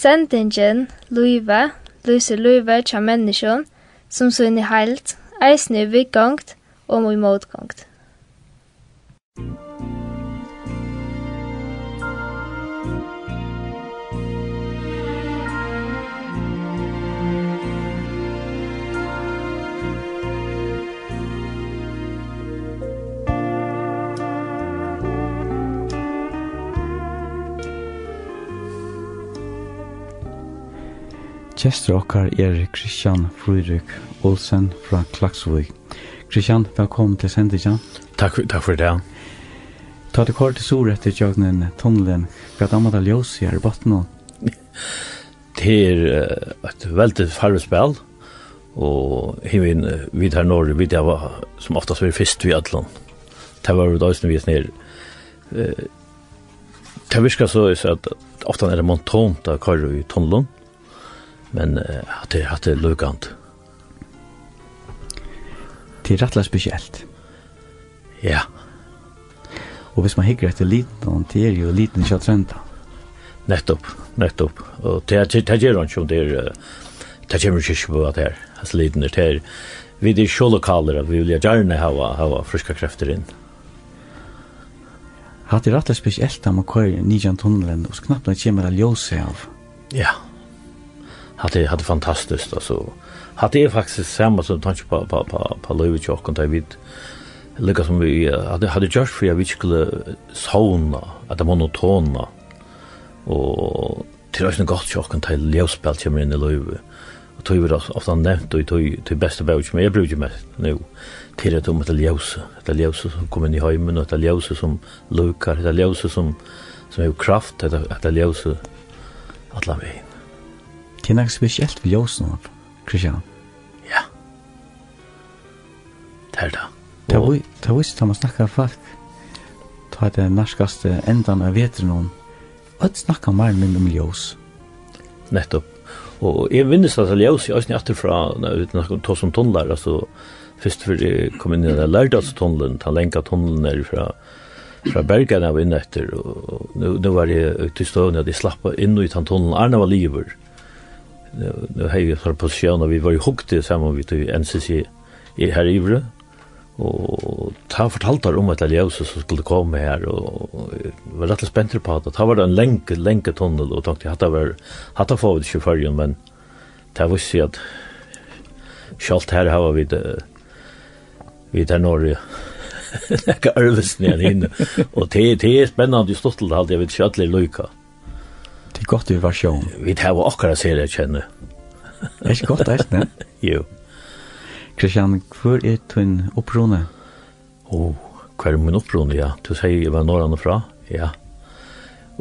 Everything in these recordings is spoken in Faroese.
Sendingen, Luive, Luise Luive, tja menneskjon, som sunn i heilt, eisne i vikgongt og i motgongt. Thank. Kjester okkar er Kristian Fruirik Olsen fra Klaksvig. Kristian, velkommen til sendingen. Takk, takk for det. Ta det kort til sår etter tjøgnen tunnelen. Hva er det med ljøs i her botten nå? Det er et veldig farvespill. Og hivin vid her når vid jeg var som oftast var fyrst vi atlan. Det var jo døysen vi snir. Det virker så at ofta er det montont av kar i tunnelen men at det at det lukant. Det er rettelig spesielt. Ja. Og hvis man hikker etter liten, det er jo liten kjøttrenta. Nettopp, nettopp. Og det er det gjør han ikke om det er det kommer ikke på at det er altså liten er det vi er så lokaler, vi vil gjerne ha ha friska krefter inn. Hatt det rettelig spesielt da man kører nijan tunnelen, og så knapt det kommer av ljøse av. Ja, ja hade hade fantastiskt alltså hade det faktiskt samma som tanke på på på på Louis och David lika som vi hade hade just för vi skulle sauna att det monotona och till och med gott chock kan ta ljusspel kommer in i Louis och tog vi då ofta nämnt och tog till bästa bouch men jag brukar mest nu till det om att ljus det ljus som kommer i hemmen och det ljus som lukar det ljus som som är kraft det det ljus alla vägen Det er nok spesielt ved ljøsen, Kristian. Ja. Det er det. Det er vist at man snakker folk. Ta det norskaste endan av vetren om. Og det snakker mer enn om Jøs. Nettopp. Og jeg minnes at Jøs ljøs i Østene etterfra, uten å ta som tunnler, altså først før jeg kom inn i den lærdagstunnelen, den lenka tunnelen er fra fra Bergen av inn etter, og nå var jeg til stående at jeg slapp inn i den tunnelen, Arne var livet, nu har vi för position och vi var ju hukte samman vi till NCC i här i och ta fortalt om att Elias så skulle komma här och var rätt spänd på att det var en länk länk tunnel och tänkte att det var hade fått chauffören men det var så att Schalt här har vi det vi där norr Nekka ærvesen igjen inn. Og det er spennende i stått til det, jeg vet ikke alle er. Det er godt i versjon. Vi tar jo akkurat ser det kjenner. Det er ikke godt, det er Jo. Kristian, hvor er din opprone? Åh, oh, hva er min opprone, ja. Du sier jeg var norrande fra, ja.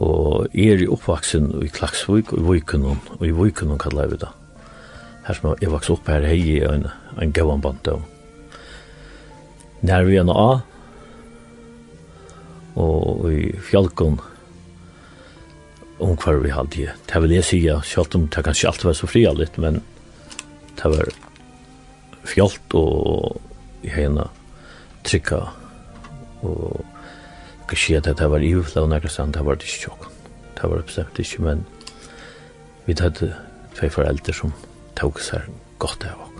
Og jeg er i oppvaksen i Klaksvik og i Vykunnen, og i Vykunnen kallar jeg det. Her som jeg vokste opp her, hei jeg en, en gøvann bant av. Nær vi er nå av, og i Fjalkon, om hver vi hadde. Det Det vil jeg si, selv om det kanskje alltid var så fri litt, men det var fjolt og i henne trykka og kan si at det var iverfla og nærkast det var det ikke tjokk det var bestemt ikke men vi hadde tvei foreldre som tog seg godt av oss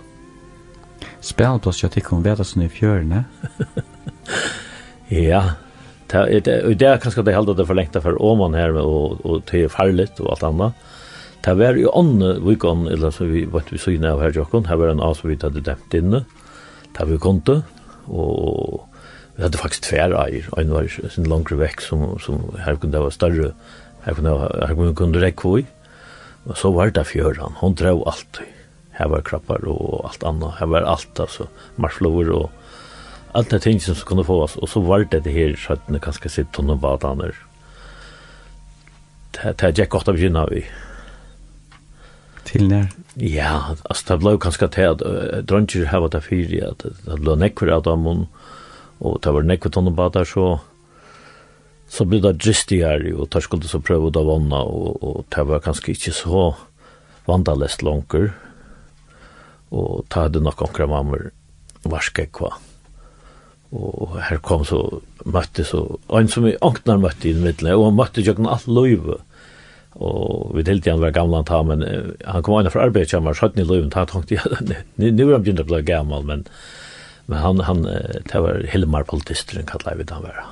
Spelplass jeg tikk om vedasene i fjørene Ja, det i det kanskje det helt det forlengta for Åman her og, og til farligt og alt annat. Ta var jo vi vikon, eller så vi vet vi så nu her jokken, her var en as vi hadde demt inne, ta vi konto, og vi hadde faktisk tver eier, en var sin longer vekk som, som her kunne det være større, her kunne, her kunne, kunne rekke i, og så var det fjøren, hon drev allt. her var krappar og alt annat. her var alt, altså, marslover og allt det ting som kunde få oss och så var det det här så att det kanske sitt ton och vad annor. Det det gick gott av begynna vi. Till när? Ja, alltså det blev kanske att jag drömde att ha det fyra att det blev nekvar av dem och det var nekvar ton och vad där så så blev det dristigare och där skulle så pröva att vanna och, och det var kanske inte så vandalest långt och ta hade nog omkring mammor varske kvar og her kom så møtte så en som vi anknar møtte i midten og han møtte jo alt løyve. Og vi delte han var gamla ta men uh, han kom inn fra arbeid kjammer skjøtten i løven ta tenkte jeg nu er han begynt å bli gammal men men han han det var Hilmar politisteren kallar vi det han var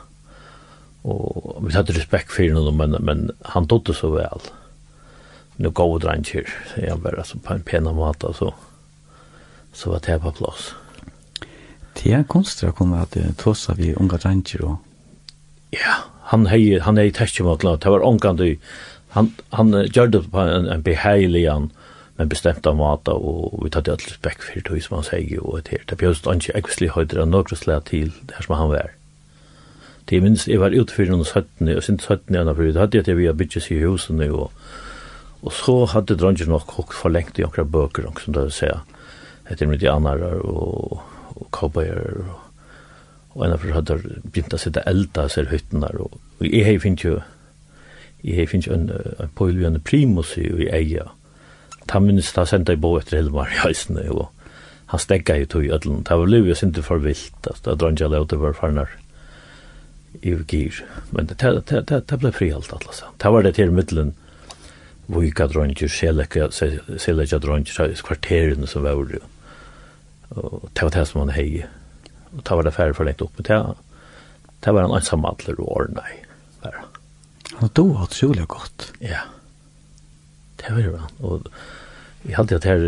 og vi hadde respekt for honom men, men han dotte så vel nu går vi kyr så han bare så på en pena mat så så var det på plass Det er konstigt å kunne at tåsa vi unga dranger og... Ja, han hei, han hei tekst mot lat. Det var ongan du, han, han gjør det på en, en beheilig han, men bestemt av mat, og vi tatt alt spekk for det som han sier, og et her. Det er han ikke ekvislig høyder av noen slag til det som han var. Det minns jeg var ute for noen 17, og sin 17 ena for det hadde jeg til vi har byttet i husene og, og så hadde dranger nok kokt for lengt i akkurat bøker, som det vil si. Etter mitt i og og cowboyer og og en av for hadde begynt å sitte elda ser hytten der og, og jeg hei finnes jo jeg hei finnes jo en, en påhjulvjende primus i, i eia ta minnes ta senda i bo etter Hilmar i heisene og han stegga i tog i ødlen det var liv jo sinte for vilt at det drangja leo det var farnar i gir men det, det, det, det, det ble fri alt atlas det var det til middelen vika dronger, selekja dronger, kvarteren som var jo og det var det som han hei og det var det færre for lengt opp men det, det var en ansam atler og ordna i bare han då var utrolig godt ja det var det og jeg hadde at her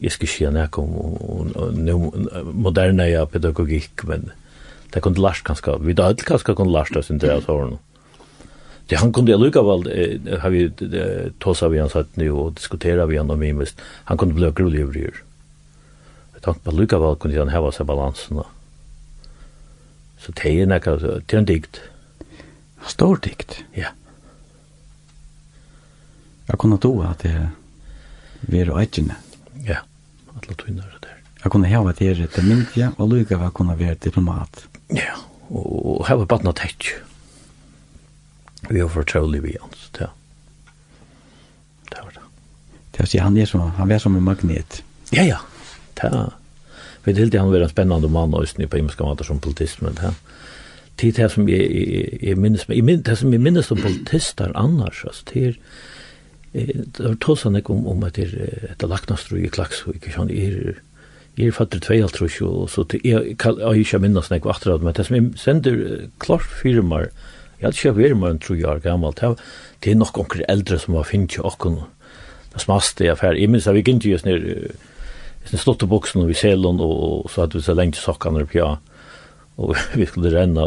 jeg skulle skje nek om moderne ja, pedagogikk men det kunne lars kanskje vi da hadde kanskje kunne lars det synes jeg så Det han kunde lucka väl har vi tosa vi han satt nu och diskutera vi han om mest. Han kunde bli rolig över Jeg tenkte på lykka vel kunne han heva seg balansen. Så det er nekka, det er en dikt. Stor dikt? Ja. Jeg kunne tro at det var eitkjene. Ja, alle tøyner det der. Jeg kunne heva det her til myndja, og lykka vel kunne være diplomat. Ja, og og heve bare noe tett. Vi har fortrolig vi hans, ja. Det var det. Det er å si, han er som, han er som en magnet. Ja, ja, ta. Vi hildi han var en spennende mann og på imenska mater som politist, men ta. Tid det som jeg jeg, jeg minnes, jeg minnes, det som jeg minnes som politister annars, altså, det er, det var tås han ikke om, om at det er et laknastru i klaksvik, ikke han er, Jeg er fattig tvei alt trus, og så til jeg kan ikke minnes nek var atterad, men det som jeg sender klart firmar, jeg hadde ikke vært mer enn tru år gammal, det er nok onker eldre som var finnk jo okkon, det smaste jeg fær, jeg minns at vi gint jo just i slått buksen og vi selen og, så hadde vi så länge sokkene opp ja. Og vi skulle renne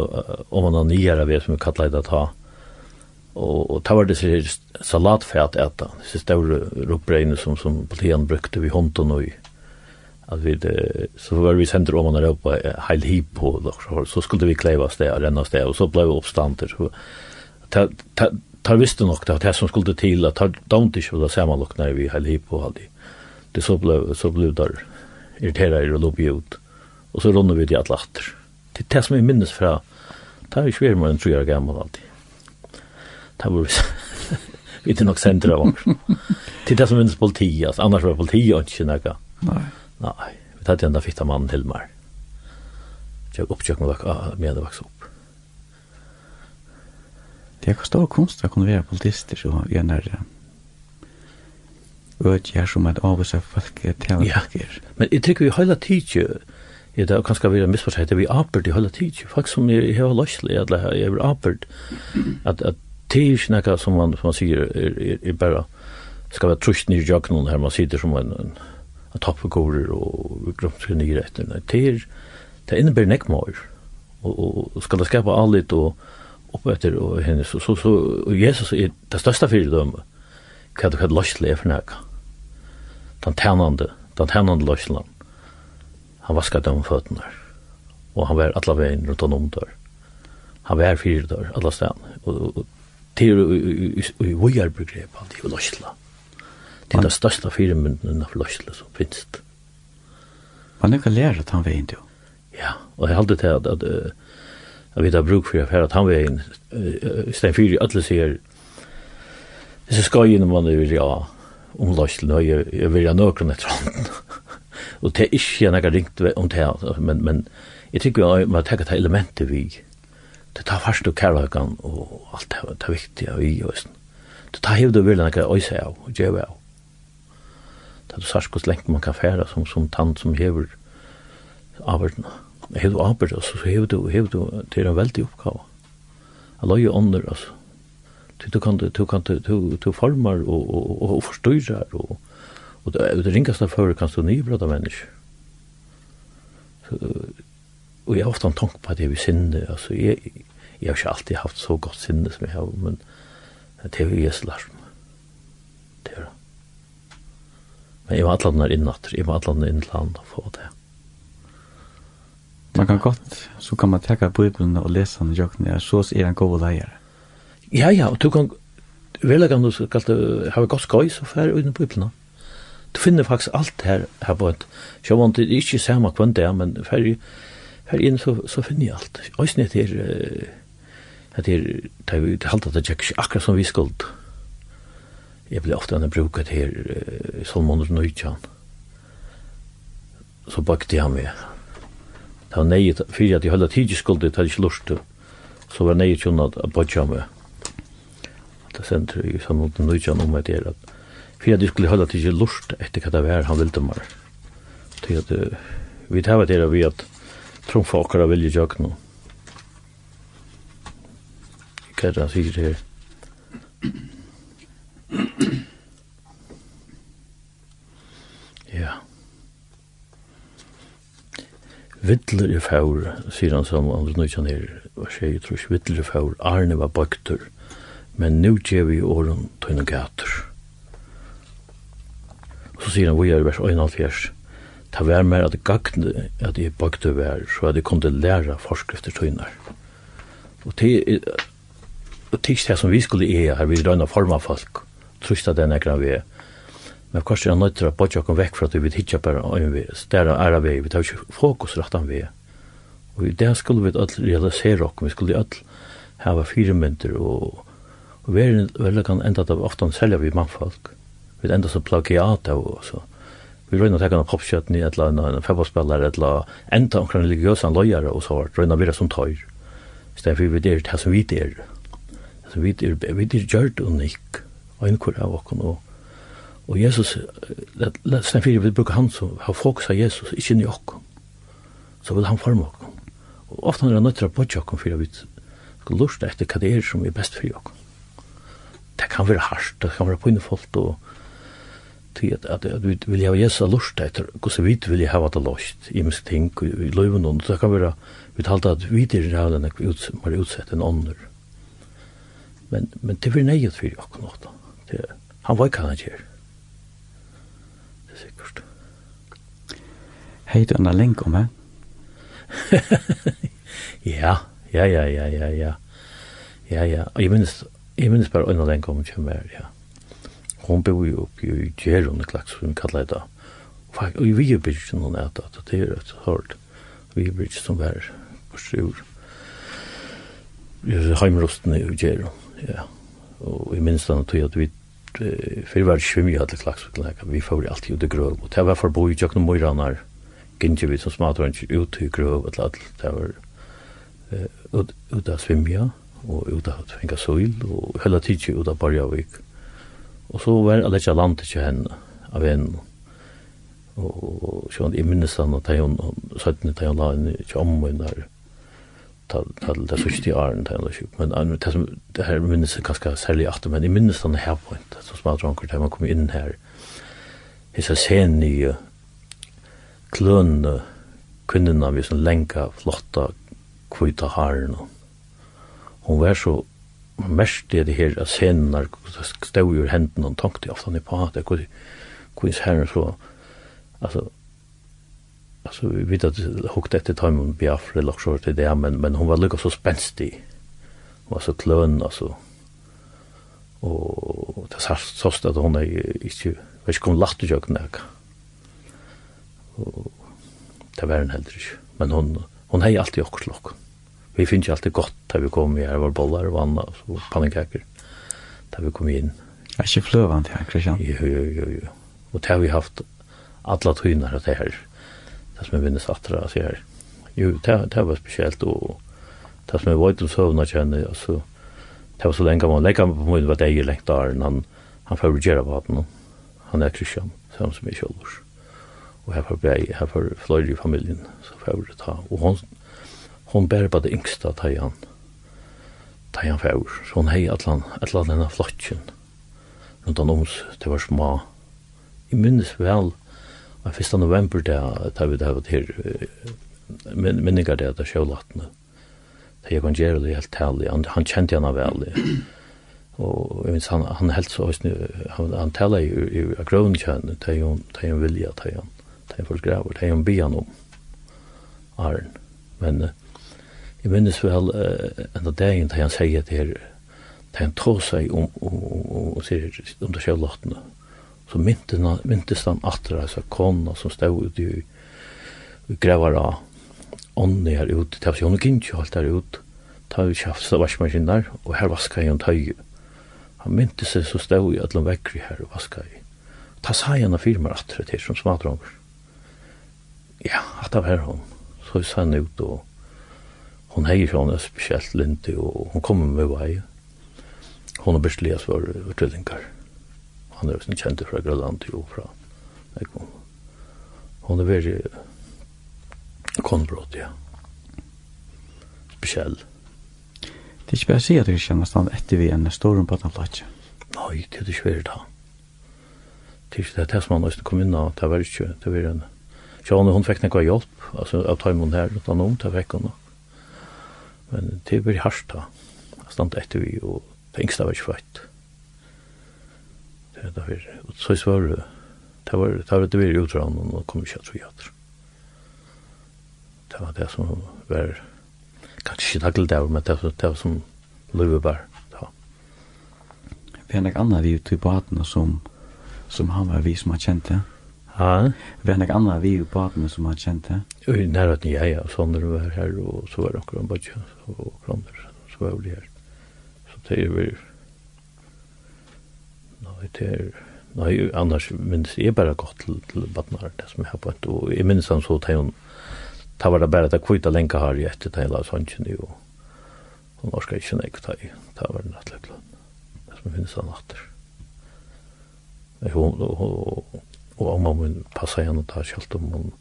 om man har nyere ved som vi kallet det ta og, det var det sier salatfett etter disse større ropbregne som, som politien brukte vi hånden og i at vi så var vi sent om man har oppe heil hip på så skulle vi kläva oss där renne sted och så blev vi oppstander så tar visste nog det, det som skulle til, at tar don't ikke samma lucka när vi hel hip på aldri det så blev så blev där irriterade och låg ut. Och så runnade vi det att latter. Det tas mig minnes fra ta vi svär mer än tre år gammal alltid. Ta var vi inte nog centra var. Det tas minnes politi alltså annars var politi och inte några. Nej. Nej, vi hade ända fitta mannen till mer. Jag uppsökte mig och med det vax upp. Det är kostar konst att kunna vara politister så gärna det ødjer som at avvisa folk er til ja. Men jeg tykker vi heila tidsje, Ja, det kanskje vi er misforstått, vi apert i heila tidsje, folk som er heva løslig, at jeg er apert, at, at tidsje nekka som man, som man sier, er, er, er bare, skal være trusht nir jøknun her, man sitter som en, en, en tappegorer og grømsker nye retter. Det er, det innebærer nekmaur, og, og skal det skapa allit og opp etter og hennes, så, så, så, og Jesus er det største fyrdømme, hva du kan løsle er for nekka den tænande, den tænande løsland. Han vaskar dem føttene, og han var alla veien rundt om der. Han var fyrir der, alla stedan. Og til i vujar begrep han, det er løsland. Det er den største firemynden av løsland som finnes. Man kan lære at han veien, jo. Ja, og jeg halte til at, at, at vi har bruk for at han veien, i stedet fyrir, alle sier, disse skøyene man er vilja av, omløslen, og jeg, jeg vil ha nøkron etter hånden. og det er ikke jeg har ringt om det, men, men jeg tykker jeg må tenke det elementet vi. Det tar først og kærløkken og alt det, det er viktig og i sånn. Det tar hevd og vilja nekka øyse av og djeve av. Det er sørst hos lengt man kan fære som, som tant som hever avverden. Hever du avverden, så hever du, hever du, det er en veldig oppgave. Jeg løy jo ånder, altså du kan du kan du du formar och och och förstyrrar och og det ringaste för kan du nybröda människor. Och jag har ofta en tanke på det vi vill sinne. Alltså, jag, jag har ikke alltid haft så gott sinne som jeg har, men det är ju Jesus lär meg. Det er det. Men jeg var alle andre innatter, jeg var alle andre innland og få det. Man kan godt, så kan man takke Bibelen og lese den i jøkken, så er han god leier. Ja, ja, og du kan velge om du skal ha godt skøy, så fer uten Bibelen. Du finner faktisk alt her, her på et, så vant det ikke samme kvann det, men fer, her inn så, så finner jeg alt. Øyne etter, etter, da vi halte at det ikke akkurat som vi skuld. Jeg blir ofte enn bruket her, i Salmoner Nøytjan. Så bakte jeg med. Det var nøyet, fyrir at jeg holdt tidlig skuld, det hadde ikke lurt, så var nøyet kjønnet at bakte jeg med det senter i samhånden nøytjan om at det er at for at de skulle holde til ikke lort etter hva det var han ville mer. Til at vi tar det er vi at tromfa okkara vilje jøk nå. Hva er det han sier her? Ja. Vittler i fjord, sier han som andre Nøytjan her, hva var jeg tror ikke, vittler i fjord, Arne var bøkter, men nu gjev vi åren tøyne gater. Så sier han, vi er i vers 1,5, ta vær mer at gagne at jeg bakte vær, så at jeg kunne til læra forskrifter tøyner. Og til, og til det som vi skulle i her, vi røyna forma folk, trusta den ekran vi er. Men kanskje er nøy til å bodja kom vekk fra at vi hitja bare øyn vi, stærra æra vi, vi tar ikke fokus rattan vi. Og i det skulle vi all realisere okkur, vi skulle all hava fire myndir og Og verden vel kan enda av ofte selja vi mannfolk. Vi enda så plagiat av og så. Vi røyna tekka noen popkjøtten i et eller annet en fotballspillere, et eller annet enda omkring religiøse løyere og så vart røyna vira som tøyr. Stedet for vi er det som vi er. Det som vi er, vi er gjørt unik. Og innkur av okken og Og Jesus, stedet for vi bruker han som har fokus av Jesus, ikke i okken. Så vil han forme okken. Og ofte han er nødt til å bodge okken for vi skal lusta etter hva det er som er best for okken det kan være hardt, det kan være pinnefullt, og til at, at, at vi vil ha Jesu lust etter hvordan vi vil ha det lust i minst ting i løven og det kan være vi talte at vi til det her er utsett en ånder. Men, men det blir nøyet for akkurat det, han var ikke han ikke det er sikkert. Heit du en link om her? ja, ja, ja, ja, ja, ja, ja, ja, jeg minnes Jeg minnes bare øyne den kom til meg, ja. Hun bor jo oppe i Gjeron, det Klaks, som vi kallar det da. Og i Vigebridge, noen er det, det er et hørt. Vigebridge som er på Sjur. Heimrosten i Gjeron, ja. Og jeg minnes den tog at vi fyrir var svimmi hadde klaks vi fyrir alltid ut i grøv og det var for boi jøkken moiranar gynti vi som smater ut i grøv og alt det var uh, ut av svimja og ut av Henga Søyl, og hele tiden ut av Barjavik. Og så var det ikke landet til henne, av henne. Og sånn, jeg minnes han, og hun, søttene til hun la henne til ommen der, til det sørste i åren til henne, men det som, det her minnes er ganske særlig at, men jeg minnes han her på henne, som smalt ranker til man kom inn her, hisse senige, klønne, kvinnerne, vi som lenka flotta kvita haren og Hon var så mest det her av scener, stod ur hendene, og tenkte ofte han i på at det kunne herren så, altså, altså vi vet at hukte etter time om Biafra eller så till det men men hon var lukka så spenstig Hon var så klön alltså. og det sa så att hon är ikke vet kom lachte jag knäck. og det var en ikke men hon hon hei alltid också lock vi finner alltid godt da vi kom her, var bollar og vann og pannekaker da vi kom inn. Det er ikke fløvant her, Kristian? Jo, jo, jo, jo. Og det har vi haft alla tynar av det her, det som er vinnes atra av det her. Jo, det, det var spesielt, og det som er var til søvn å kjenne, altså, det var så lenge man legger på munnen, var det jeg lengt der, han, han får favoriserer på den, han er Kristian, samme som er kjølvors. Og her får jeg, her får fløyre i familien, så får jeg ta, og hon, hon bär på det yngsta tajan. Tajan fær, så hon hei atlan, atlan denne flotjen. Rundt han oms, det var små. i minnes vel, av 1. november det da vi da her til minningar det, det sjålatene. Da jeg kan gjøre det helt tærlig, han, han kjente henne vel. Og jeg minns, han, han helt så, han, han tala i, i, i grøn kjenne, da han, det er vilja, det er da han forsgraver, da han byan om Arn. Men, uh, Jeg minnes vel uh, enda dagen da han sier det her, da han tog seg om, om, om, om, om det sjølåttene, så myntes han atra, altså kona som stod ute i, i grevar av ånden her ute, det var sånn og gint jo alt der ute, ta vi kjafts av vaskmaskiner, og her vaska jeg en tøy. Han myntes seg så stod i at han vekkri her og vaska i. Ta sa jeg en av firmer atra til som smadronger. Ja, at det var hun. Så sa han ut og hon heier sånn er spesielt linti, og hon kommer med vei. Hon og Berstelias for tvillingar. Han er sin kjent fra Grønland til og fra Ekon. Hon er veldig konbrot, ja. Spesiell. Det er ikke bare å si at du kjenner stand etter vi enn storm på den platsen. Nei, det er ikke veldig da. Det er ikke det som han også kom inn av, det var ikke, det var en... Sjåne, hon fikk nekva hjelp, altså, av taimun her, utan om, det fikk hon, og Men det blir hardt da. Jeg stand etter vi, og det yngste var ikke født. Det er derfor, og så var det, det var det, var det vi gjorde, og nå kom vi ikke at vi hatt. Det var det som var, kanskje ikke daglig der, men det var det som løyve bare. Vi har nok annet vi ute i båtene som, som han var vi som har kjent det. Ja. Vi har nok annet vi ute i båtene som har kjent det. Jo, nærheten jeg, ja. Sånn det var her, og så var det akkurat bare og kroner så er det her så det er vi nei det er nei annars minns jeg bare godt til, til badnar det som jeg har på og jeg minns han så til hun ta var det bare at jeg kvita lenge her i etter til hans hansjen jo hun orskar ikke nek ta i ta var det nattlig det som finnes han atter og og og amma mun passa henne ta kjalt om hun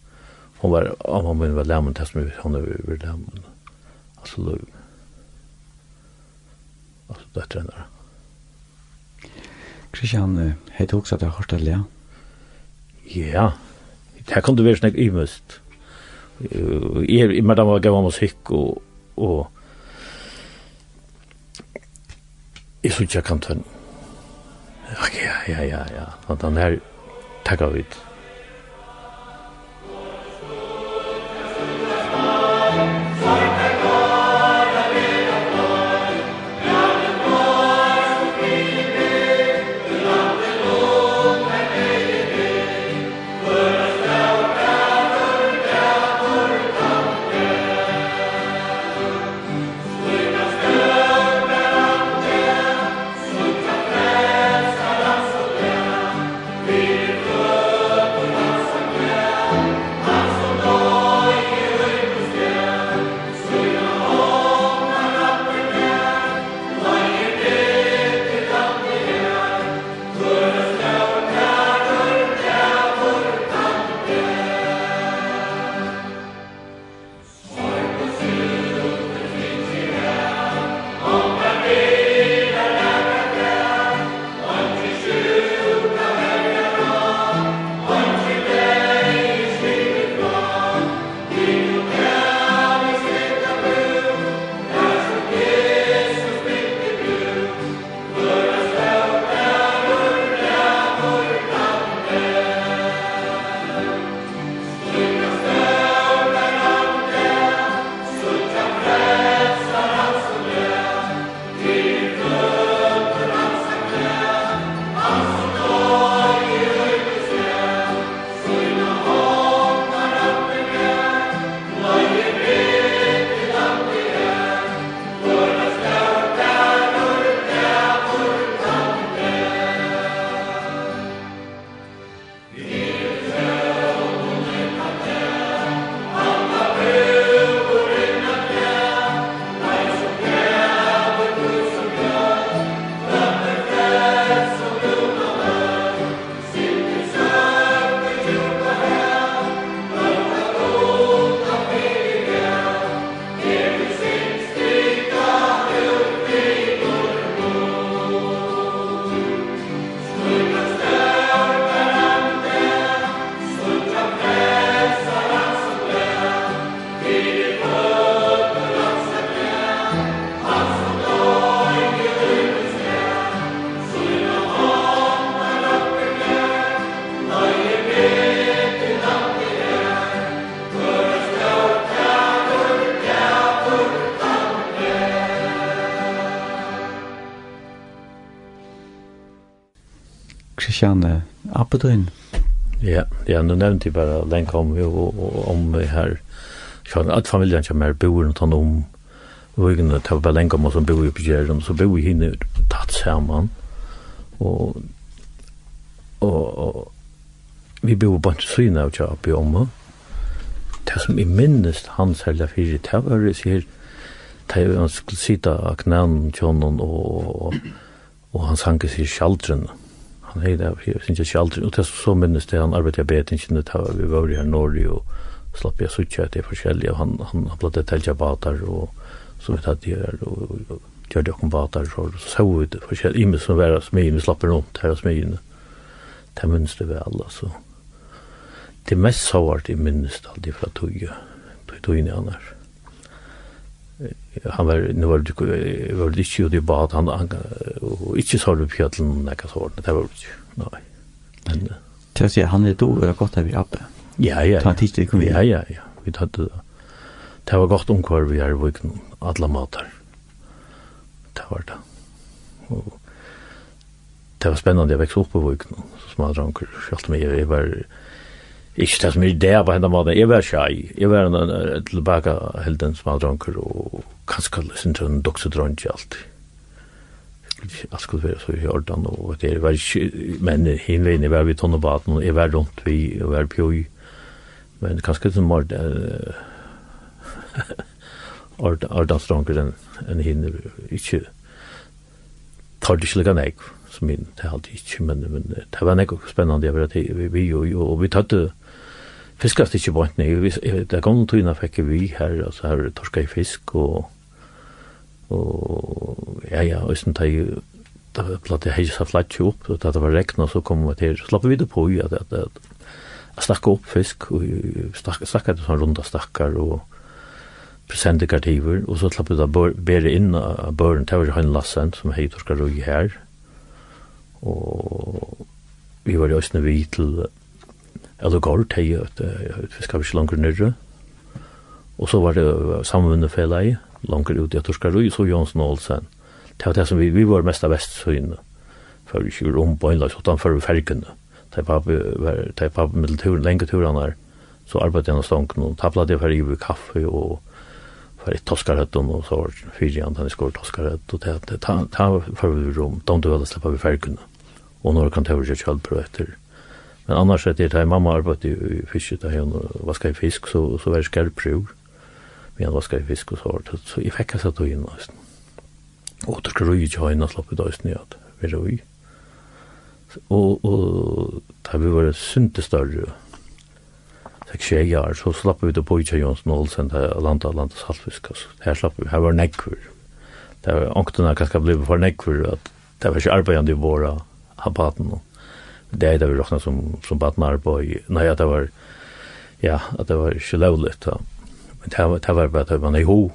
hun var amma mun var læmen test med henne var læmen Altså då Altså det tränar. Christian, hej tog så att jag hörde det. Ja. Det kan du være snägg i mest. Jag är med dem och gav musikk og... og Jeg synes jeg kan ta. Ja, ja, ja, ja. Og den her tackar vi. Ja. Kristian Appedøyen. Ja, ja, nu nevnte jeg bare, lenge om jo om her, kjøren, at familien kommer her, bor og tar om, vøyene, det var bare lenge om oss som bor i Bjerrum, så bor vi henne tatt sammen. Og, og, og vi bor på en syne av Kjapi om. Det som i minnes hans hele fire, det var det sier, det var han skulle sitte av knænen, kjønnen, og, og, og han sanker seg sjaldrene. Mm han hei det, jeg synes ikke aldri, og det så minnes det, han arbeidde jeg betingen, det var vi var her Norge, og slapp jeg suttje at det er forskjellig, og han, han, han ble detalja batar, og så vet jeg at jeg er, og gjør det okkom batar, og så så vi det forskjellig, imen som var smien, vi slapper rundt her og smien, det minnes det vel, altså. Det mest såvart jeg minnes det alltid fra tog, tog tog inn i annars han var nu var det var det inte det bad han han och inte så på fjällen när jag såg det var nej men det ser han det då är gott att vi uppe ja ja ta tid tittade kom ja ja ja. Vi hade det. Var gott om kvar vi är vuxen alla matar det var det. Och det var spännande jag växte upp på vuxen så små drankar jag mig jag var Ikke det som er det på henne måten. Jeg var shy. Jeg var en tilbake helt en smal dronker og kanskje sin til en doktor dronker alltid. Alt skulle være så i Jordan og det var ikke, men henne veien jeg var vi tonnebaten og jeg var rundt vi og var pjøy. Men kanskje det som var det Ardans stronger enn en hinne ikke tar det ikke lika nek som min, det er alltid ikke, men, men det var nek spennende, jeg vet, vi, vi, vi, vi, vi, vi, vi, vi, vi, fiskast ikke bort Vi Det kom noen tøyna fikk vi her, altså her torska i fisk, og, og ja, ja, østen tar jo, da platt jeg heisa flatsi opp, og da det var rekna, så kom vi til, slapp vi det på, ja, at, at, at, at snakka opp fisk, og snakka, snakka til sånn runda stakkar, og presentekartiver, og så slapp vi da bære inn av børen, det var han Lassen, som hei torska røy her, og vi var i østene vi til, eller gort hei, at vi skal ikke langer nyrre. Og så var det samvunnet fellet, langer ut i Torskarøy, så Jonsson og Olsen. Det var det som vi, vi var mest av vestsøyene, for vi kjør om på innlags, utanfor fergene. Det er var med turen, lenge turen her, så arbeidde jeg noen stanken, og tablade jeg for å gi kaffe, og för ett toskarhött och så var fyran han skor toskarhött och det ta ta för vi rum de då alla släppa vi färgen och några kan ta över sig själv på efter Men annars att det här mamma arbetade i fisket där hon vaskade i fisk så så var det skarprov. Vi hade vaskat i fisk och så hårt så jag fick att ta in nästan. Och då skulle ju jag in och släppa då snö att vi då vi. Och och där vi var synte större. Så jag år så slapp vi då på Jens Jonsson Olsen där landa landa saltfisk Her slapp vi her var nekkur. Det var anktorna kanske blev for nekkur, at det var ikke arbetande i våra habaten. Och det är det vi räknar som som barnar på nej att det var ja att det var sjölovligt ja. men det var det var bara att man är ho.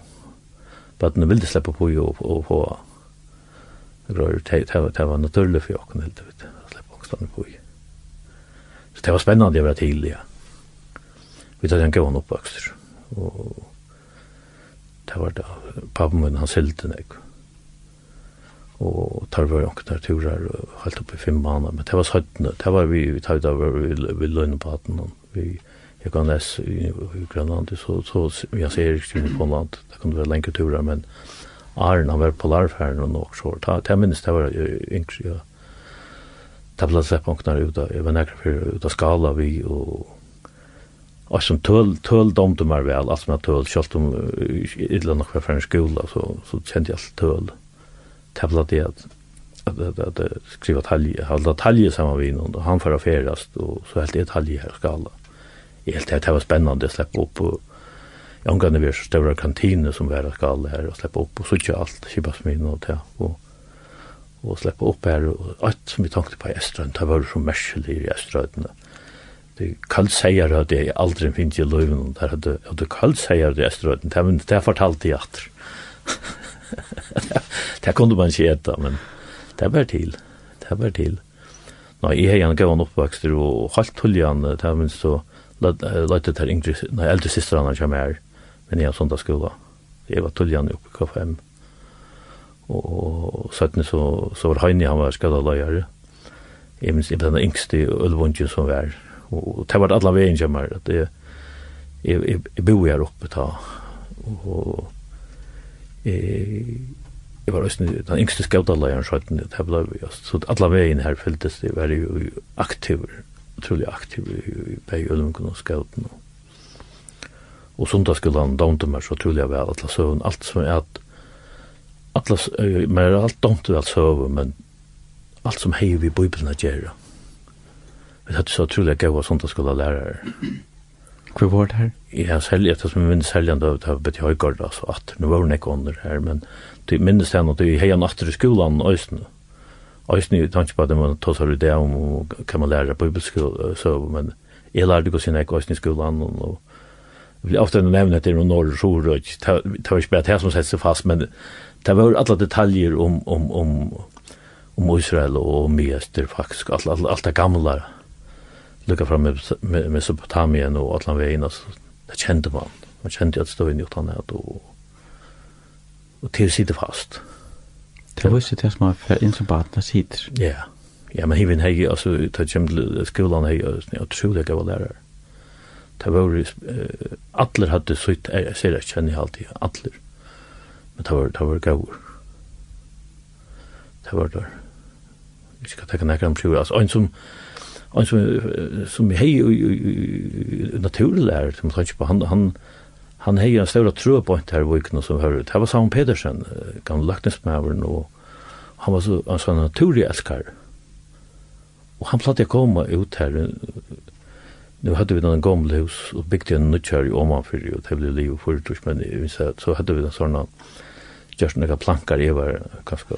På att nu vill det släppa på ju och på rör det var det var naturligt för jag kunde helt ut släppa också på ju så det var spännande att vara till ja. Vi tar den gåvan uppväxt och det var det pappa men han sälte något og tar var jo der turar helt opp i fem baner, men det var søttene, det var vi, vi tar var vi, vi lønne på løgnepaten, vi, jeg kan lese i, i Grønland, så, så jeg ser ikke til på land, det kan være lenge turer, men Arne, han var på larfæren og nok så, det er minst, det var yngre, ja, det ble slett bankene ut av, jeg var nekker for ut av skala vi, og Og som tøl, tøl domte meg vel, alt som jeg tøl, selv om jeg ikke nok var fra en skola, så, så kjente jeg alt tøl. Mm tävla det att att att skriva talje hålla talje samman vi och han för affärast och så helt ett talje här ska alla. Helt det var spännande att släppa upp och jag angår när vi så stora kantiner som var ska alla här och släppa upp och så kör allt kibas med och det och och släppa upp här och allt som vi tänkte på i Eströn det var så märsel i Eströn. Det kallt säger att det aldrig finns i löven där hade och det kallt säger det Eströn det har fortalt det åter. det kunde man inte äta, men det var till. Det var till. Nej, jag har en gång uppväxt och helt tuljan, det här minns så lät det här yngre, nej, äldre systrarna som är, men jag har sånt skola. Jag var tuljan uppe i K5. Och sen så, så var Heini, han var skadalöjare. Jeg minns, jeg var den yngste ölvundjen som var. og det var alla vägen som var. jeg, jeg, jeg bor her oppe ta. Og, jeg var også den yngste skautalleieren skjøtten, det ble just, så alla veien her fyltes det, var jo aktiv utrolig aktiv i begge ølmungene og skauten. Og sundagsskolen domte meg så utrolig jeg vel, alle søvn, alt som er at, alle, men er alt domte vel søvn, men alt som heier vi bibeln bøybelene gjør. Vi hadde så utrolig jeg gav av sundagsskolen lærere, Hvor var det her? Ja, selv det som vi minnes selv igjen, det var betyr høygård, altså, at nå var det ikke under her, men det minnes det at jeg heier natter i skolan, Øysten. Øysten, jeg tenkte på at man tar seg det om hva man lærer på bibelskolen, men jeg lærte ikke å si nek Øysten i skolan, og Vi vil ofte nevnt at det er noen norr, så det var ikke bare det som sette seg fast, men det var alle detaljer om, om, om, om Israel og om Miester, faktisk, alt, alt, alt det gamle, lukka fram med med Mesopotamien og allan vegin, altså, det kjente man. Man kjente at støyen gjort han at og, og til sitte fast. Det var ikke det som var for innsombaten av sitter. Ja, ja, men hivin hei, altså, ta kjem skolan hei, og jeg tror det gav lærer. Det var jo, atler hadde sutt, jeg ser det kjenner jeg alltid, atler. Men det var, det var gav. Det var der. Vi skal tenke nekka om prøver, altså, en som, en som som hej naturlärd som kanske på han han han hej en stor tro på inte här vilken som hör ut. Det var Sam Pedersen kan lacknes med och han var så en sån naturlig älskar. Och han plattade komma ut här nu hade vi den gamla hus och byggde en ny om man för det blev liv för tusch men så hade vi den såna just några plankar i var kanske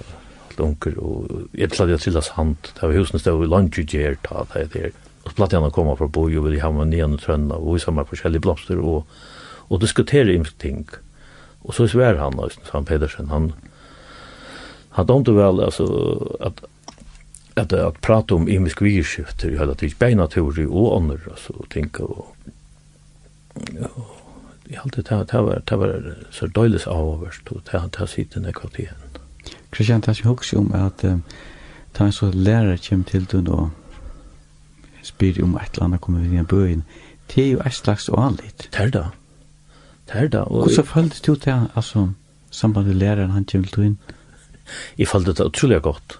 helt unker, og jeg platt jeg til hans hand, det var husen stod i lunch i gjer ta det der, og så platt jeg han koma fra boi, og ville ha med nye og trønna, og vi samar forskjellige blomster, og, og diskutere imens ting. Og så svær han, Øystein Pedersen, han, han domte vel, altså, at at at prata om imisk virskifter hela tiden bäj natur och annor alltså tänka og ja jag alltid det var det var så døyles avvärst og det här sitter när igjen Kristian, det er ikke om at um, ta en så lærer kjem til du nå spyr om et eller annet kommer vi i bøyen. Det er jo et slags oanlitt. Det er da Det er da Og så følte du til, altså, sambandet læreren han kjem til du inn? Jeg følte det utrolig godt.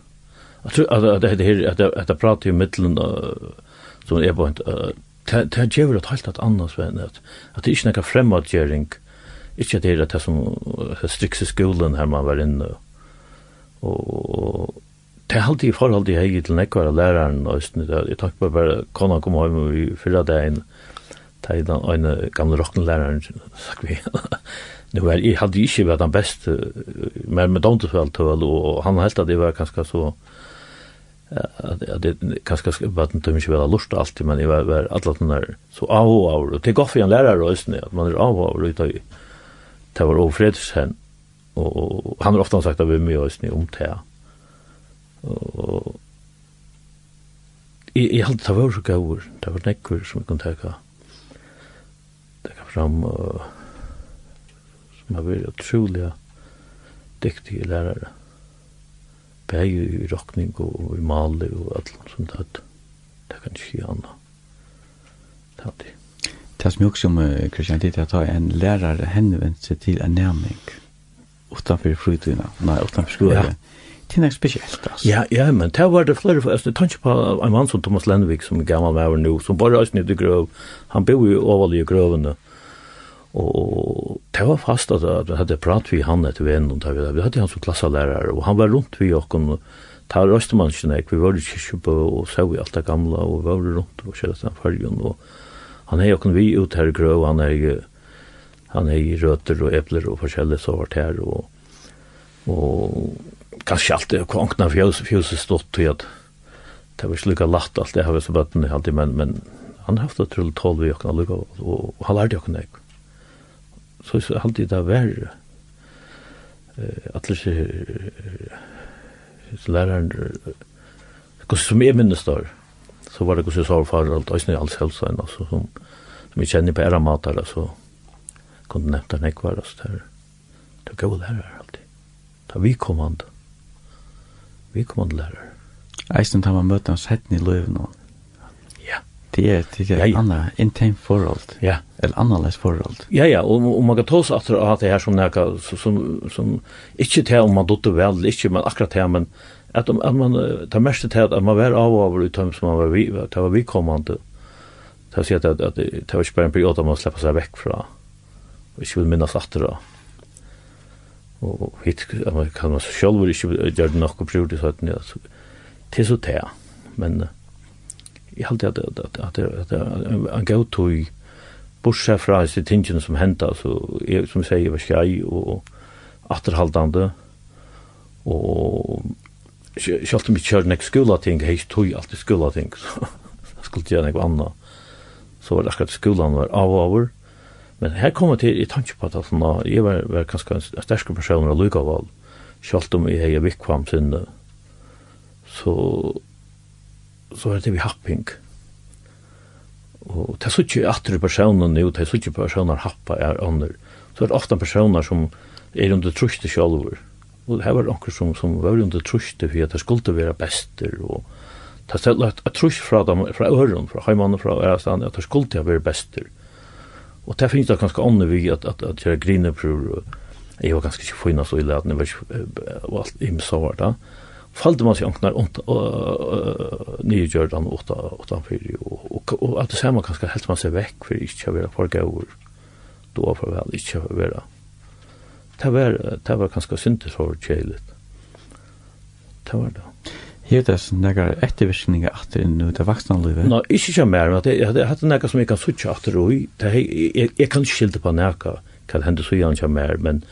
Jeg tror at det her, at jeg prater i middelen, som er på en, det er gjør et helt annet at det er ikke noe fremadgjøring, ikke det er det som strikse skolen her man var inne, og og det er alltid i forhold til jeg til nekvar av læreren og østene, jeg takk på bare kona kom hjem og vi fyrra det en det er den ene gamle rockenlæreren sagt vi nu er, jeg hadde ikke vært den beste mer med domtefell og han helt at det var ganske så at det ganske var den tømme ikke vel lust alltid men jeg var, var alle den der så av og av og det er godt for en lærer og østene at man er av og av og det var overfredshendt og han har ofta sagt at vi er mye oss om det. Og i i det var så gaur det var nekkur som vi kunne teka teka fram og som har vært utrolig dyktige lærere. Bæg i rokning og i mali og alt som det det kan ikke anna det hatt det. Som jeg også om Kristian det er at en lærer henvendt seg til en nærming utanför fritiden. Nej, utanför skolan. Ja. Det är något speciellt alltså. Ja, ja, men det var det flera för alltså tanke på en man som Thomas Lennevik som gammal var nu som bara ösnade i gröv. Han bor ju över i gröven och det var fast att vi hade pratat vi han ett vän och där vi hade han som klasslärare och han var runt vi och kom ta röstmanskene vi var ju på och så vi allt det gamla och var runt och körde sen fargen och han er jo vi ut här i grøv han ju han er i røter og epler og forskjellig så vart her og, og kanskje alt det kongna fjøs, fjøs stått til at det var slukka latt alt det har vi så bøtten alltid men, men han har haft et trull tål vi okna lukka og, han lærte jo ek så så alltid det var at det så læreren hos som er minnes der så var det hos jeg sa for alt, og alt alls helsa enn altså som, som vi kjenner på era matar altså kunde nevnt en ekvar oss der. Det var gode lærere alltid. Det var vi kommande. Vi kommande lærere. Eisen tar man møte oss hetten i løven nå. Ja. Det er et ja, ja. annet intim forhold. Ja. Eller annerledes forhold. Ja, ja, og, og man kan ta oss at det her som nekka, som, som, ikke til om man dotter vel, ikke men akkurat til, men at, at man tar mest til at man var av og over utom som man var, vi, det var vi kommande. Det vil si at, at, det var ikke bare en periode man slipper seg vekk fra. Ja og ikke vil minnes atter det og hit kan man selv ikke gjøre det nok og prøve det sånn til så til men jeg halte at det er en gav tog bortsett fra disse tingene som hendte altså, jeg, som jeg sier, jeg var skjei og atterhaldande og selv om jeg kjører nek skola ting jeg tog alltid skola ting så skulle jeg gjøre nek anna så var det akkurat skolan var av og over Men her kom jeg til jeg tanke på at sånn, jeg var, var kanskje en sterske person av Lugaval, selv om jeg har vikvam sinne, så, så er det vi happing. Og det er så ikke atre personer nå, det er så ikke personer happa er andre. Så er det ofte personer som er under truste selv. Og det var noen som, som var under truste for at det skulle være bester, og det er stedet at truste fra dem, fra øren, fra heimannen, fra ærestand, at det skulle være bester. Og det finnes det ganske ånne vi at, at, at jeg griner på jeg var ganske ikke fina så ille at det var ikke og alt i så var det. Fallte man seg anknar och nya Jordan åtta åtta fyra och och att det samma kanske helt man sig veck för inte vara på gåvor. Då for vel ikke å være Det var det var ganska synd så var det. Det var det. Hevur tað nakar eftirvirkningar aftur inn nu ta vaksna lívi? No, ikki sjá mer, at eg hevði hatt nakar sum eg kan søkja aftur og ta jeg jeg kan skilta på nakar. Kan hendu så jan sjá mer, men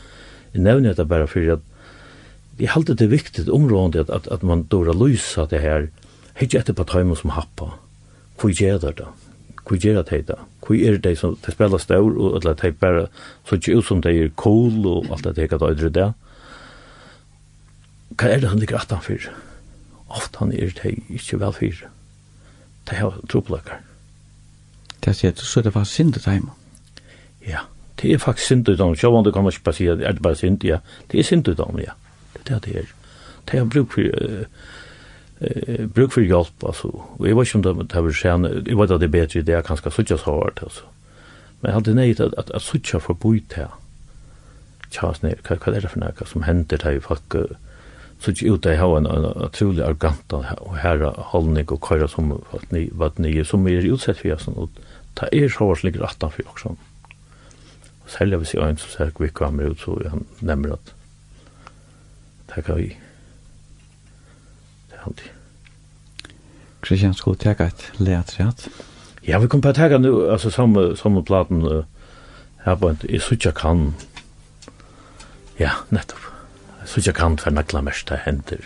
eg nevni det bare for at eg halda det viktig område at at, at man dora lysa det her. Hekki eftir på tøymum som happa. Kvi gerðar da. Kvi gerðar ta ta. Kvi er det som det spella stór og at bare så ikke ut som det er cool og alt det jeg kan ytri der. Kan er det han ligger aftan fyrir? ofte han er det ikke vel fire. Det er tropeløkker. Det sier du, så det faktisk synd i dem? Ja, det er faktisk synd i dem. Sjå om du kan ikke bare si at det er bare synd, ja. Det er synd i dem, ja. Det er det det er. Det er bruk for, uh, uh, bruk for hjelp, altså. Og jeg vet ikke om det er sen, jeg vet at det er bedre, det er kanskje suttja så hardt, altså. Men jeg hadde nøyt at, at, at suttja for boi til, tja, hva, hva er det for noe som hender til folk, uh, så ikke ut av jeg har en utrolig arrogant og herre holdning og køyre som var nye, som er utsett for jeg og ta er så var slik rattan for også. Og selv jeg vil si øyn, så ser vi kommer ut, så han nemmer at det kan vi. Det er alltid. Kristian, skulle du tega et leatreat? Ja, vi kom på å tega nu, altså samme, samme platen, her på en, jeg synes jeg kan, ja, nettopp så ikke kan for nakla mest hender.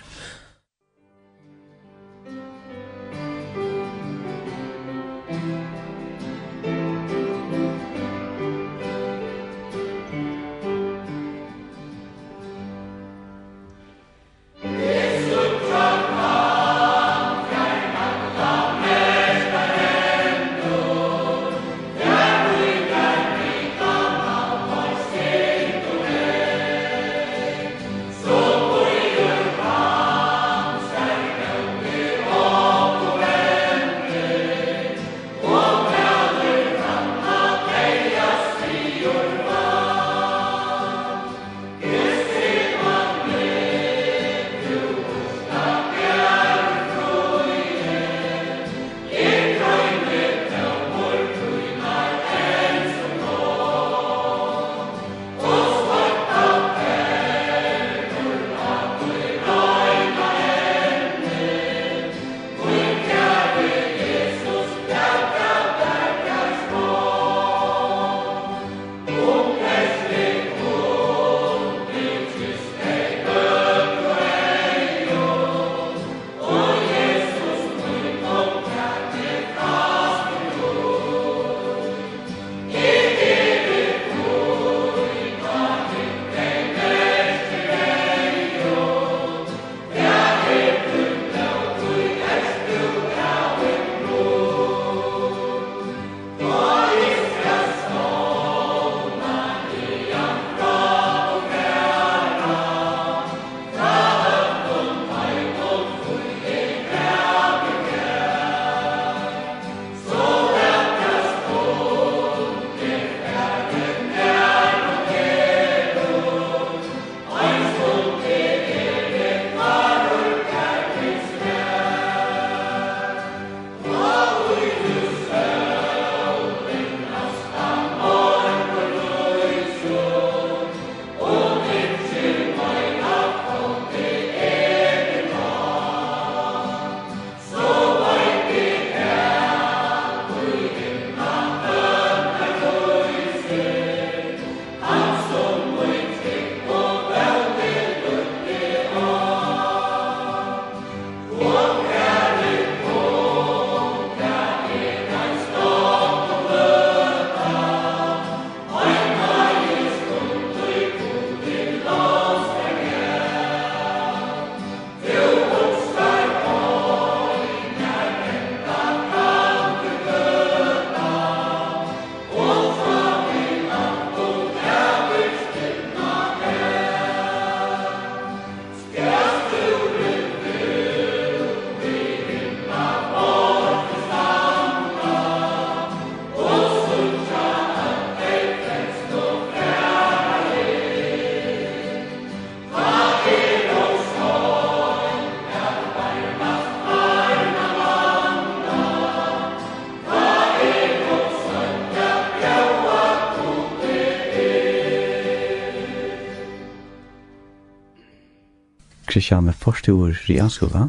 Kristian med første år i realskola?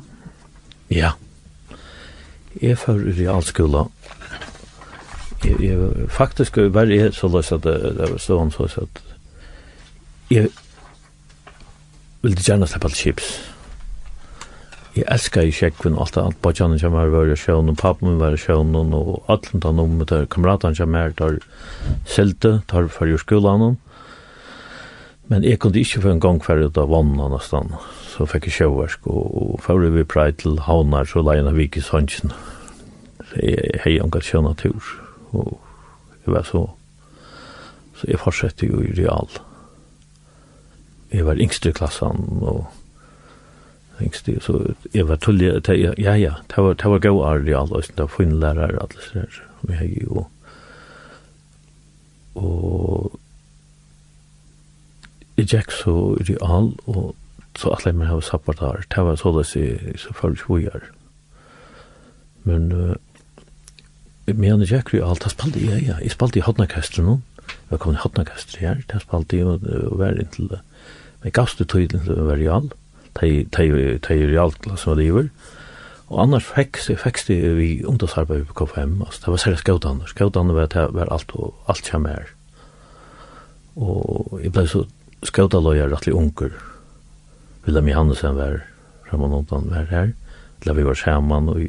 Ja. Jeg får realskola. Jeg, jeg faktisk var jeg så løs at det var sånn så at jeg ville gjerne slippe alt chips. Jeg elsker i sjekkven alt det, alt badjanen som er var i sjøen, og pappen min var i sjøen, og alt som tar noe med det, kameratene som er, tar selte, tar for skolen, men jeg kunne ikke få en gang færre ut av vannet nesten. Ja så fikk jeg sjøversk, og, og før vi prøy til havnar, så leien av Vikis håndsen. Så jeg hei angat sjøna tur, og jeg var så, så jeg fortsette jo i real. Jeg var yngste i klassen, og yngste, så jeg var tullig, ja, ja, det var, det var gau av real, og det var finn lærere, alle sånne, jeg hei jo, og jeg gikk så real, og så att lämna hos supportar det var så det så för sjuar men uh, men jag gick ju allt spalt ja ja jag spalt i hotna kastar nu jag kom i hotna kastar ja det spalt i och var inte det. men gavst du tid till varial tej tej tej real så det var och annars fick så fick det vi ungdomsarbete på KFM alltså det var så skott annars skott annars var det var allt och allt jag mer och jag blev så skott då jag rätt unker Wilhelm Johannesen var Ramon Ondan var her. La vi var sammen og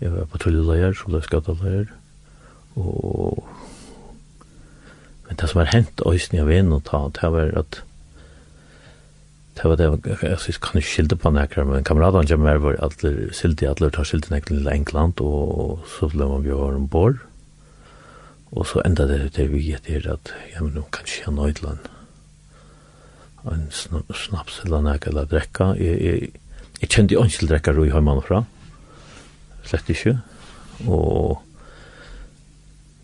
jeg var patruljeleier, soldatsgatteleier. Og men det som var hent øysen jeg vet og ta, det var at det var det, jeg kan ikke skilde på nekker, men kameradene kommer var alle sildige, atler tar sildige nekker til England, og så ble man bjør ombord. Og så enda det det vi gitt at, ja, men nå kan ikke ha noe en snaps eller nek eller drekka. Jeg, jeg, jeg kjente jo ikke drekka roi heimann fra. Slett ikke. Og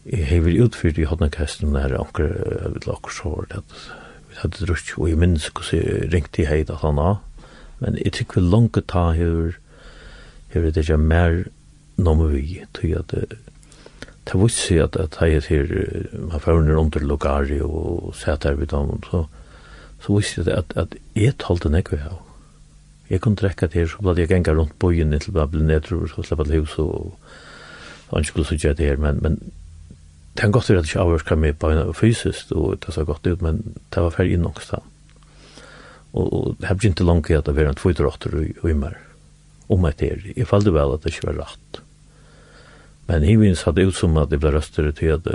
jeg har vært utfyrt i hodnekhesten der anker, jeg vet lakker så var det at vi hadde drusk, og jeg minns hvordan jeg ringte i heit at han har. Men jeg tykker vi langt ta hever hever det ikke mer nomme vi, tog at det Det visste jeg at jeg her, man får under under lokari og sett her vid dem, så så visste jeg at, at jeg talte nekve av. Jeg kunne drekka til, så ble jeg genga rundt bøyen inntil jeg ble nedrur, så slapp alle hus og han skulle så gjøre det her, men, men det er godt at jeg ikke avvørska meg beina fysisk, og det så godt ut, men det var ferdig innångsta. Og, og det har ikke langt i at det var en tvoitrotter og immer om et her. Jeg falle vel at det ikke var rett. Men hivin satt ut som at det ble røster til at,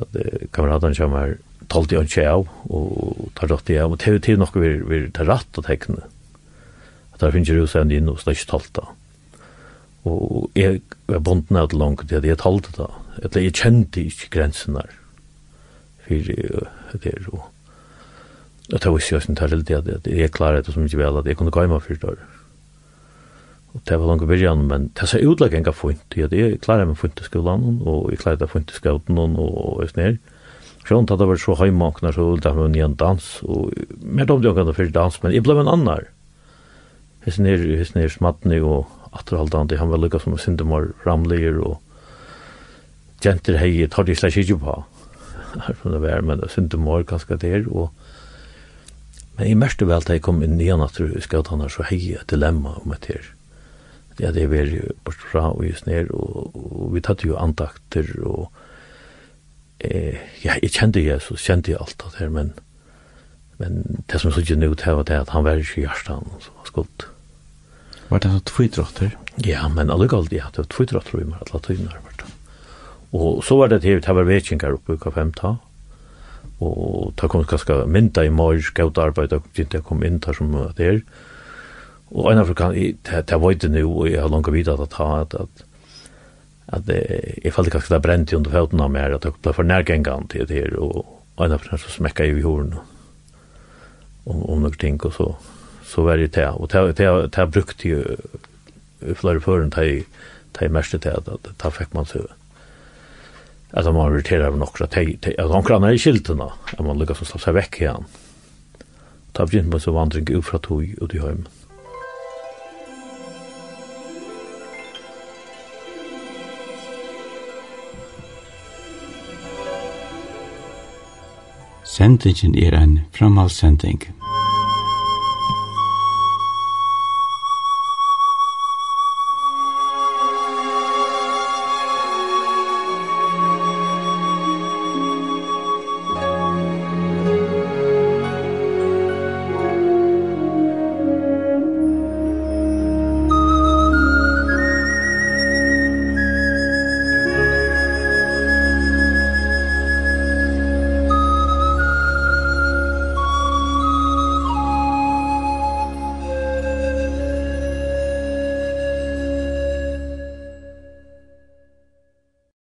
at kameraten kommer tålte jeg ikke av, og tar rett jeg av, og til er nok vi tar rett og tekne. At der finnes jo sen inn, og det er ikke tålte. Og jeg var bonden av det langt til at jeg tålte da, eller jeg kjente ikke grensen der, for det er jo, og det var ikke jeg som tar litt at jeg klarer det som ikke vel, at jeg kunne gå hjemme for det. Og det var langt i byrjan, men det ser utleggen av fint, at jeg klarer meg fint i skolen, og jeg klarer det fint i skolen, og jeg klarer det fint i skolan, og jeg klarer Från att det var så hemmaknar så ulta det var dans. Och mer de dökade för dans, men jag blev en annan. Hes ner, hes ner smattning och atterhaldande. Han var lyckas som syndemar ramlier och jenter hei tar de slags ikke på. Her fra det vær, men det synes du mår ganske der. Og... Men jeg mørkte vel til jeg kom inn igjen at du skal ta så hei et dilemma om et her. Ja, det er vi bort fra og just ned, og, og vi tatt jo andakter og eh, ja, jeg kjente Jesus, kjente jeg alt det her, men, men det som så ikke nødt her var det at han var ikke i hjertan, så var skuld. Var det sånn tvidrotter? Ja, men alle galt, ja, det var tvidrotter i meg, alle tøyner var det. Og så var det til, det var vekinger oppe i uka 5 ta, og det kom ganske mynda i morg, gaut arbeid, det kom inn der som det er, og en afrikan, det var det nu, og jeg har langt vidt at det at, at, at att jeg følte kanskje det brent under fötterna av meg, at jeg blev for närgängan til det her, og en av dem så smäckade jeg i horden om, om noen ting og så så var det det Og det, det, det brukte ju flere føren til jeg mest det at da fikk man så at man irriterer av några att de er i skylterna at man lykkes å slå seg vekk igjen. Da begynte man så vandring ut fra tog ut i høymen. Sendingen er en framhalssending.